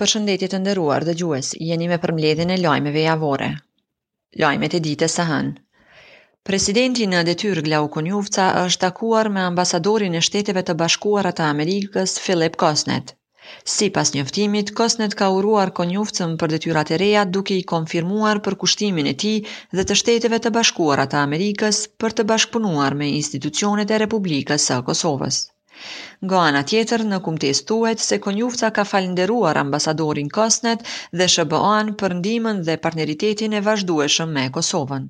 Përshëndetje të nderuar dëgjues, jeni me përmbledhjen e lajmeve javore. Lajmet e ditës së hënë. Presidenti në detyrë Glauk Konjufca është takuar me ambasadorin e Shteteve të Bashkuara të Amerikës Philip Kosnett. Sipas njoftimit, Kosnett ka uruar Konjufcën për detyrat e reja duke i konfirmuar përkushtimin e tij dhe të Shteteve të Bashkuara të Amerikës për të bashkëpunuar me institucionet e Republikës së Kosovës. Nga ana tjetër, në kumtesë thuhet se Konjufca ka falënderuar ambasadorin Kosnett dhe SHBA-në për ndihmën dhe partneritetin e vazhdueshëm me Kosovën.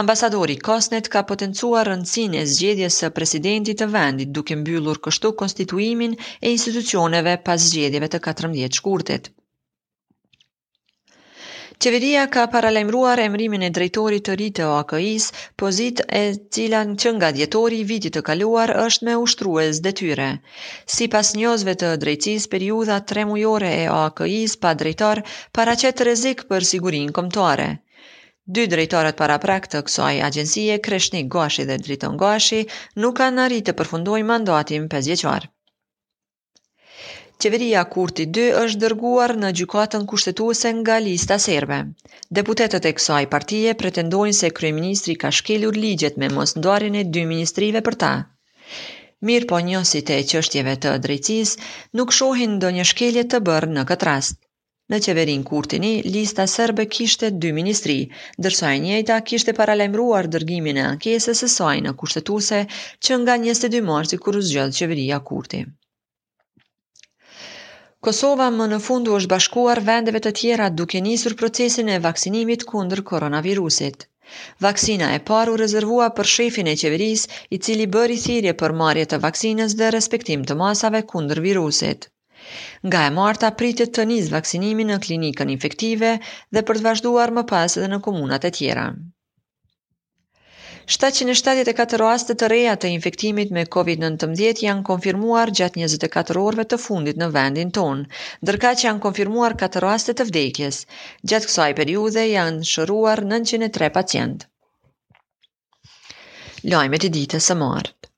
Ambasadori Kosnett ka potencuar rëndësinë e zgjedhjes së presidentit të vendit, duke mbyllur kështu konstituimin e institucioneve pas zgjedhjeve të katërmbëdhjetë shkurtit. Qeveria ka paralajmëruar emërimin e drejtorit të ri të AKI-së, pozitë e cila që nga dhjetori i vitit të kaluar është me ushtrues detyre. Sipas njohësve të drejtësisë, periudha tremujore e AKI-së pa drejtor paraqet rrezik për sigurinë kombëtare. Dy drejtorët paraprakë të kësaj agjencie, Kreshnik Gashi dhe Driton Gashi, nuk kanë arritë të përfundojnë mandatin pesëvjeçar. Qeveria Kurti II është dërguar në Gjykatën Kushtetuese nga Lista Serbe. Deputetët e kësaj partie pretendojnë se kryeministri ka shkelur ligjet me mosndarjen e dy ministrive për ta. Mirëpo njohësit e çështjeve të drejtësisë nuk shohin ndonjë shkelje të bërë në këtë rast. Në qeverinë Kurti një, Lista Serbe kishte dy ministri, ndërsa e njëjta kishte paralajmëruar dërgimin e ankesës së saj në Kushtetuese që nga 22 marsi kur u zgjodh qeveria Kurti. Kosova më në fund u është bashkuar vendeve të tjera duke nisur procesin e vaksinimit kundër koronavirusit. Vaksina e parë u rezervua për shefin e qeverisë, i cili bëri thirrje për marrje të vaksinës dhe respektim të masave kundër virusit. Nga e marta pritet të nisë vaksinimi në klinikën infektive dhe për të vazhduar më pas edhe në komunat e tjera. 774 raste të reja të infektimit me COVID-19 janë konfirmuar gjatë 24 orëve të fundit në vendin tonë, ndërkaq janë konfirmuar 4 raste të vdekjes. Gjatë kësaj periudhe janë shëruar 903 pacientë. Lajmet e ditës së martë.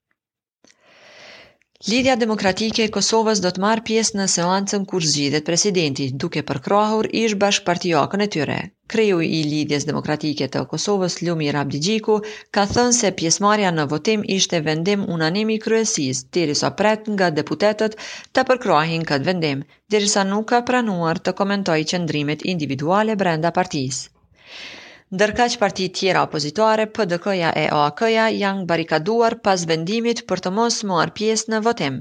Lidhja Demokratike e Kosovës do të marrë pjesë në seancën kur zgjidhet presidenti, duke përkrahur ish-bashkëpartiaken e tyre. Kreu i Lidhjes Demokratike të Kosovës, Lumir Abdixhiku, ka thënë se pjesëmarrja në votim ishte vendim unanim i kryesisë, derisa pret nga deputetët ta përkrahin këtë vendim, derisa nuk ka pranuar të komentojë qëndrimet individuale brenda partisë. Ndërkaq partitë tjera opozitare, PDK-ja e AAK-ja janë barrikaduar pas vendimit për të mos marrë pjesë në votim.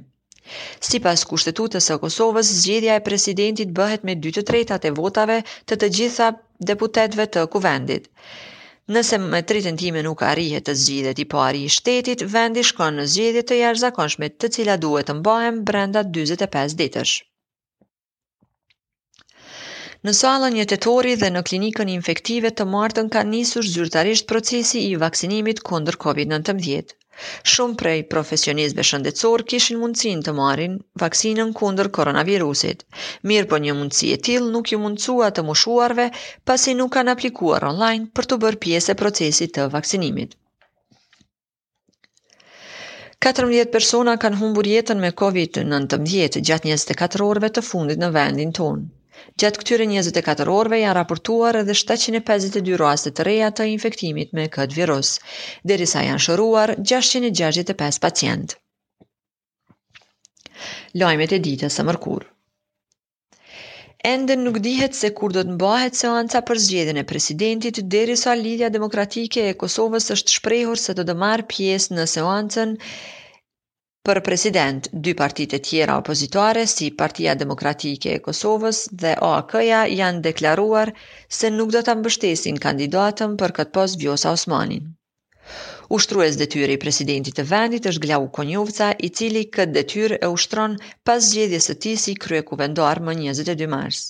Sipas Kushtetutës së Kosovës, zgjedhja e presidentit bëhet me dy të tretat e votave të të gjitha deputetëve të Kuvendit. Nëse me tri tentime nuk arrihet të zgjidhet i pari i shtetit, vendi shkon në zgjedhje të jashtëzakonshme, të cilat duhet të mbahen brenda 45 ditësh. Në sallën një tetori dhe në klinikën infektive të martën ka nisur zyrtarisht procesi i vaksinimit kundër COVID-19. Shumë prej profesionistëve shëndetësor kishin mundësinë të marrin vaksinën kundër koronavirusit, mirëpo një mundësi e tillë nuk iu mundësua të moshuarve pasi nuk kanë aplikuar online për t'u bërë pjesë e procesit të vaksinimit. 14 persona kanë humbur jetën me COVID-19 gjatë 24 orëve të fundit në vendin tonë. Gjatë këtyre 24 orëve janë raportuar edhe 752 raste të reja të infektimit me këtë virus, derisa janë shëruar 665 pacientë. Lajmet e ditës së mërkurë. Ende nuk dihet se kur do të mbahet seanca për zgjedhjen e presidentit, derisa Lidhja Demokratike e Kosovës është shprehur se do të marrë pjesë në seancën për president. Dy partitë e tjera opozitare, si Partia Demokratike e Kosovës dhe AAK-ja, janë deklaruar se nuk do ta mbështesin kandidaten për këtë post Vjosa Osmanin. Ushtrues detyre i presidentit të vendit është Glauk Konjufca, i cili këtë detyrë e ushtron pas zgjedhjes së tij si kryekuvendar më 22 mars.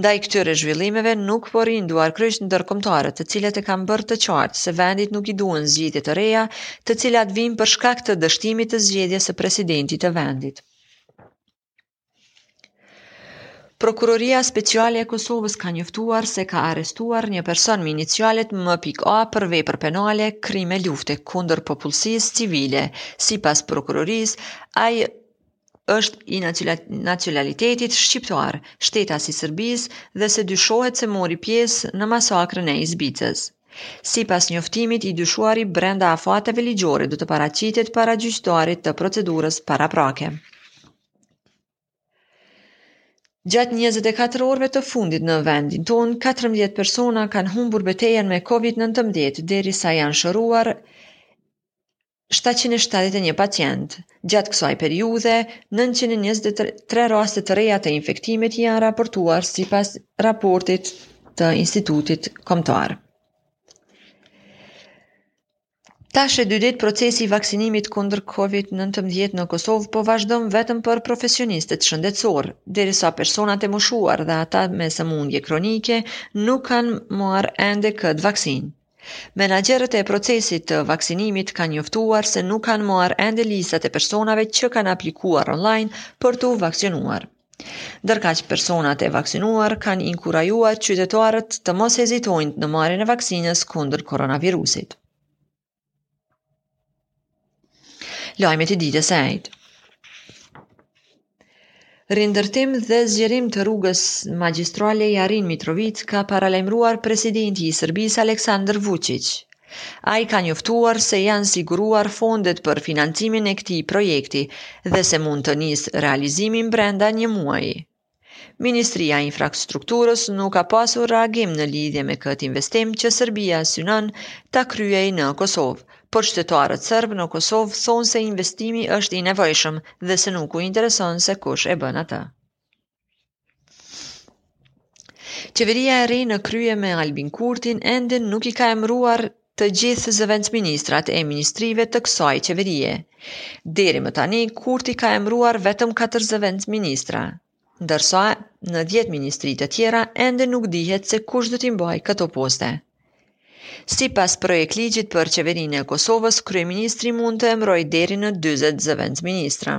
Ndaj këtyre zhvillimeve nuk po rrinë duarkryq ndërkombëtarët, të cilët e kanë bërë të qartë se vendit nuk i duhen zgjedhje të reja, të cilat vijnë për shkak të dështimit të zgjedhjes së presidentit të vendit. Prokuroria Speciale e Kosovës ka njoftuar se ka arrestuar një person me inicialet M pikë A për vepër penale krime lufte kundër popullsisë civile. Sipas prokurorisë, ai është i nacionalitetit shqiptar, shtetas i Serbisë dhe se dyshohet se mori pjesë në masakrën e Izbicës. Sipas njoftimit, i dyshuari brenda afateve ligjore do të paraqitet para gjyqtarit të procedurës paraprake. Gjatë 24 orëve të fundit në vendin tonë, 14 persona kanë humbur betejën me COVID-19 derisa janë shëruar 771 pacientë. Gjatë kësaj periudhe, 923 raste të reja të infektimit janë raportuar sipas raportit të Institutit Kombëtar. Tash e dy ditë procesi i vaksinimit kundër COVID-19 në Kosovë po vazhdon vetëm për profesionistët shëndetësorë, derisa personat e moshuar dhe ata me sëmundje kronike nuk kanë marrë ende këtë vaksinë. Menaxherët e procesit të vaksinimit kanë njoftuar se nuk kanë marrë ende listat e personave që kanë aplikuar online për t'u vaksinuar. Ndërkaq personat e vaksinuar kanë inkurajuar qytetarët të mos hezitojnë në marrjen e vaksinës kundër koronavirusit. Lajmet e ditës së enjte. Rindërtim dhe zgjerim të rrugës magjistrale Jarinjë-Mitrovicë ka paralajmëruar presidenti i Serbisë Aleksandër Vuçiq. Ai ka njoftuar se janë siguruar fondet për financimin e këtij projekti dhe se mund të nisë realizimi brenda një muaji. Ministria e Infrastrukturës nuk ka pasur reagim në lidhje me këtë investim që Serbia synon ta kryejë në Kosovë, por qytetarët serbë në Kosovë thonë se investimi është i nevojshëm dhe se nuk u intereson se kush e bën atë. Qeveria e re në krye me Albin Kurtin ende nuk i ka emëruar të gjithë zëvendësministrat e ministrive të kësaj qeverie. Deri më tani, Kurti ka emëruar vetëm katër zëvendësministra, ndërsa në dhjetë ministri të tjera ende nuk dihet se kush do t'i mbajë këto poste. Sipas projektligjit për Qeverinë e Kosovës, kryeministri mund të emërojë deri në dyzet zëvendësministra.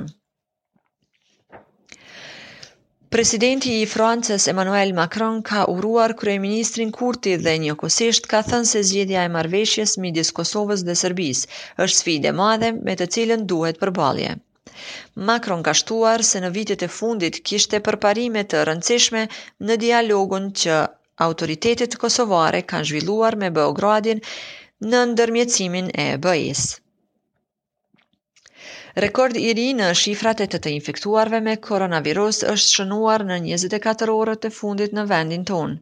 Presidenti i Francës Emmanuel Macron ka uruar kryeministrin Kurti dhe njëkohësisht ka thënë se zgjidhja e marrëveshjes midis Kosovës dhe Serbisë është sfidë e madhe me të cilën duhet përballje. Macron ka shtuar se në vitet e fundit kishte përparime të rëndësishme në dialogun që autoritetet kosovare kanë zhvilluar me Beogradin në ndërmjetësimin e BE-së. Rekord i ri në shifrat e të të infektuarve me koronavirus është shënuar në 24 orët e fundit në vendin tonë.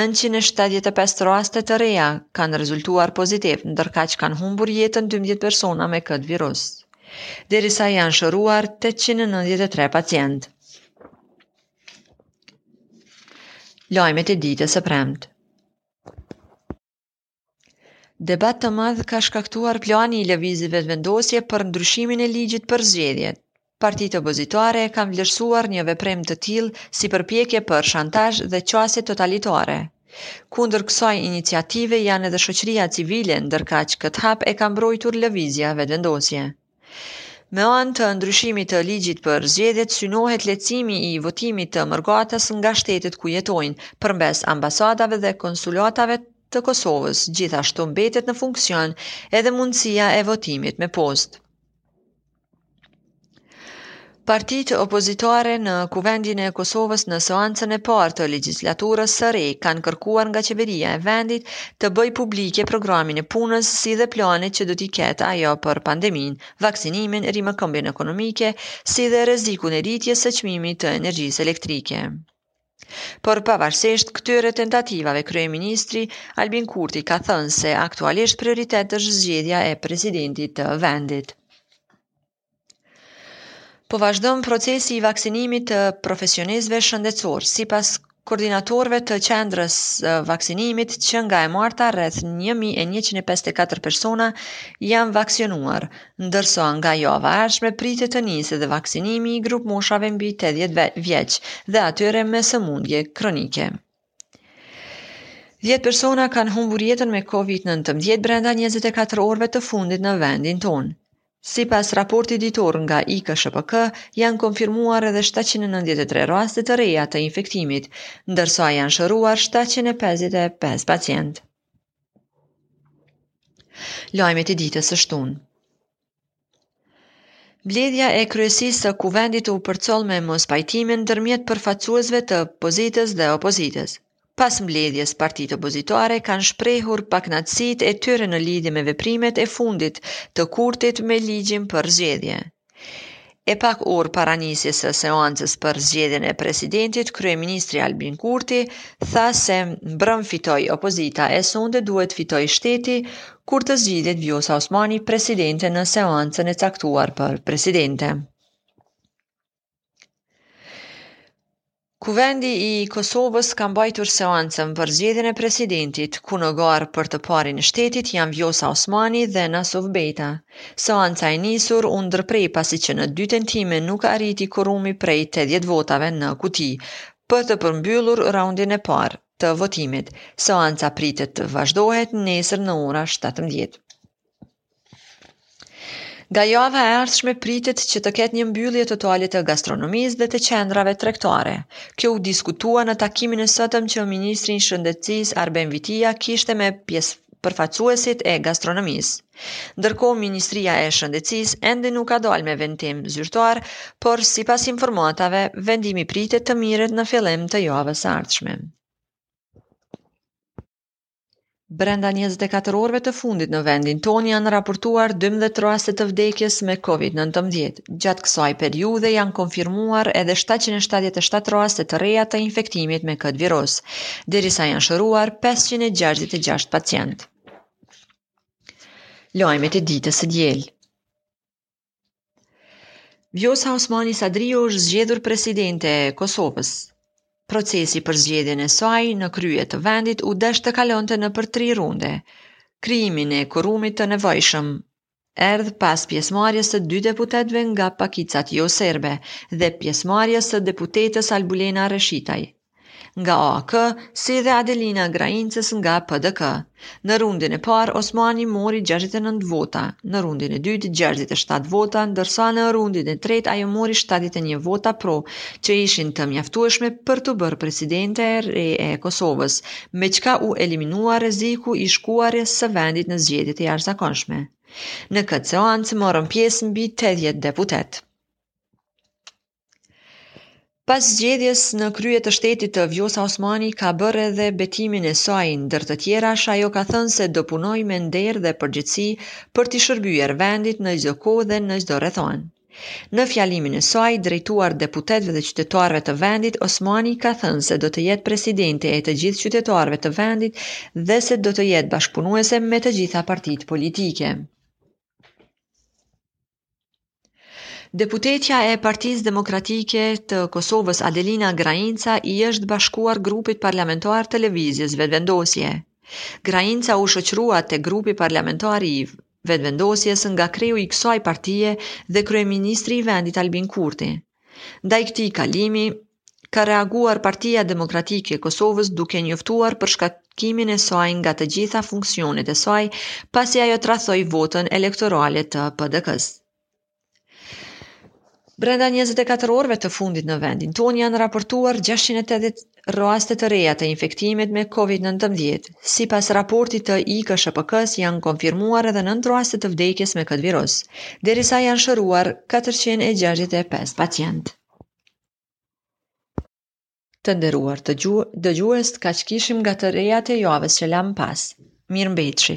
975 raste të reja kanë rezultuar pozitive, ndërkaq kanë humbur jetën 12 persona me këtë virus. Derisa janë shëruar 893 pacientë. Lajmet e ditës së premte. Debat të madh ka shkaktuar plani i Lëvizjes Vetëvendosje për ndryshimin e ligjit për zgjedhjet. Partitë opozitare e kanë vlerësuar një veprim të tillë si përpjekje për shantazh dhe qasje totalitare. Kundër kësaj iniciative janë edhe shoqëria civile, ndërkaq këtë hap e ka mbrojtur Lëvizja Vetëvendosje. Me anë të ndryshimit të ligjit për zgjedhjet, synohet lehtësimi i votimit të mërgatës nga shtetet ku jetojnë, përmes ambasadave dhe konsulatave të Kosovës, gjithashtu mbetet në funksion edhe mundësia e votimit me postë. Partitë opozitare në Kuvendin e Kosovës në seancën e parë të legjislaturës së re kanë kërkuar nga qeveria e vendit të bëjë publike programin e punës si dhe planet që do t'i ketë ajo për pandeminë, vaksinimin, rimëkëmbjen ekonomike, si dhe rrezikun e rritjes së çmimit të energjisë elektrike. Por pavarësisht këtyre tentativave, kryeministri Albin Kurti ka thënë se aktualisht prioritet është zgjedhja e presidentit të vendit. Po vazhdon procesi i vaksinimit të profesionistëve shëndetësorë. Sipas koordinatorëve të qendrës së vaksinimit, që nga e marta rreth 1154 persona janë vaksinuar, ndërsa nga java e ardhshme pritet të nisë edhe vaksinimi i grupmoshave mbi 80 vjeç dhe atyre me sëmundje kronike. 10 persona kanë humbur jetën me COVID-19 brenda 24 orëve të fundit në vendin tonë. Sipas raportit ditor nga IKSHPK, janë konfirmuar edhe shtatëqind e nëntëdhjetë e tre raste të reja të infektimit, ndërsa janë shëruar shtatëqind e pesëdhjetë e pesë pacientë. Lajmet e ditës së shtunë. Mbledhja e kryesisë së Kuvendit u përcoll me mospajtimin ndërmjet përfaqësuesve të pozitës dhe opozitës. Pas mbledhjes partitë opozitare kanë shprehur pakënaqësitë e tyre në lidhje me veprimet e fundit të Kurtit me ligjin për zgjedhje. E pak orë para nisjes së seancës për zgjedhjen e presidentit, kryeministri Albin Kurti tha se mbrëm fitoi opozita e sonde duhet fitojë shteti kur të zgjidhet Vjosa Osmani presidente në seancën e caktuar për presidente. Kuvendi i Kosovës ka mbajtur seancën për zgjedhjen e presidentit, ku në garë për të parin e shtetit janë Vjosa Osmani dhe Nasuf Bejta. Seanca e nisur u ndërpre pasi që në dy tentime nuk u arrit kuorumi prej 80 votave në kuti për të përmbyllur raundin e parë të votimit. Seanca pritet të vazhdohet nesër në ora 17. Nga java e ardhshme pritet që të ketë një mbyllje totale të gastronomisë dhe të qendrave tregtare. Kjo u diskutua në takimin e sotëm që ministri i Shëndetësisë Arben Vitia kishte me pjesë përfaqësuesit e gastronomisë. Ndërkohë, Ministria e Shëndetësisë ende nuk ka dalë me vendim zyrtar, por sipas informatave, vendimi pritet të mirret në fillim të javës së ardhshme. Brenda 24 orëve të fundit në vendin tonë janë raportuar 12 raste të vdekjes me COVID-19. Gjatë kësaj periudhe janë konfirmuar edhe 777 raste të reja të infektimit me këtë virus, derisa janë shëruar 566 pacientë. Lajmet e ditës së diel. Vjosa Osmani Sadriu është zgjedhur presidente e Kosovës. Procesi për zgjedhjen e saj në krye të vendit u desh të kalonte nëpër tri runde. Krijimin e kuorumit të nevojshëm erdhi pas pjesëmarrjes së dy deputetëve nga pakicat joserbe dhe pjesëmarrjes së deputetes Albulena Reshitaj. nga AAK, si dhe Adelina Graincës nga PDK. Në rundin e parë, Osmani mori 69 vota, në rundin e dytë 67 vota, ndërsa në rundin e tretë ajo mori 71 vota pro, që ishin të mjaftueshme për t'u bërë presidente e re e Kosovës, me çka u eliminua rreziku i shkuarjes së vendit në zgjedhje të jashtëzakonshme. Në këtë seancë morën pjesë mbi tetëdhjetë deputetë. Pas zgjedhjes në krye të shtetit, Vjosa Osmani ka bërë edhe betimin e saj, ndër të tjerash ajo ka thënë se do punojë me nder dhe përgjegjësi për t'i shërbyer vendit në çdo kohë dhe në çdo rrethanë. Në fjalimin e saj, drejtuar deputetëve dhe qytetarëve të vendit, Osmani ka thënë se do të jetë presidente e të gjithë qytetarëve të vendit dhe se do të jetë bashkëpunuese me të gjitha partitë politike. Deputetja e Partisë Demokratike të Kosovës Adelina Grainca i është bashkuar grupit parlamentar të Lëvizjes Vetëvendosje. Grainca u shoqërua te grupi parlamentar i Vetëvendosjes nga kreu i kësaj partie dhe kryeministri i vendit Albin Kurti. Ndaj këtij kalimi, ka reaguar Partia Demokratike e Kosovës duke njoftuar për shkarkimin e saj nga të gjitha funksionet e saj, pasi ajo tradhtoi votën elektorale të PDK-së. Brenda 24 orëve të fundit në vendin tonë janë raportuar 680 raste të reja të infektimit me COVID-19. Sipas raportit të IKSHPK-së janë konfirmuar edhe 9 raste të vdekjes me këtë virus, derisa janë shëruar 465 pacientë. Të nderuar të gju, dëgjues, kaq kishim nga të rejat e javës që lamë pas. Mirë mbetshi.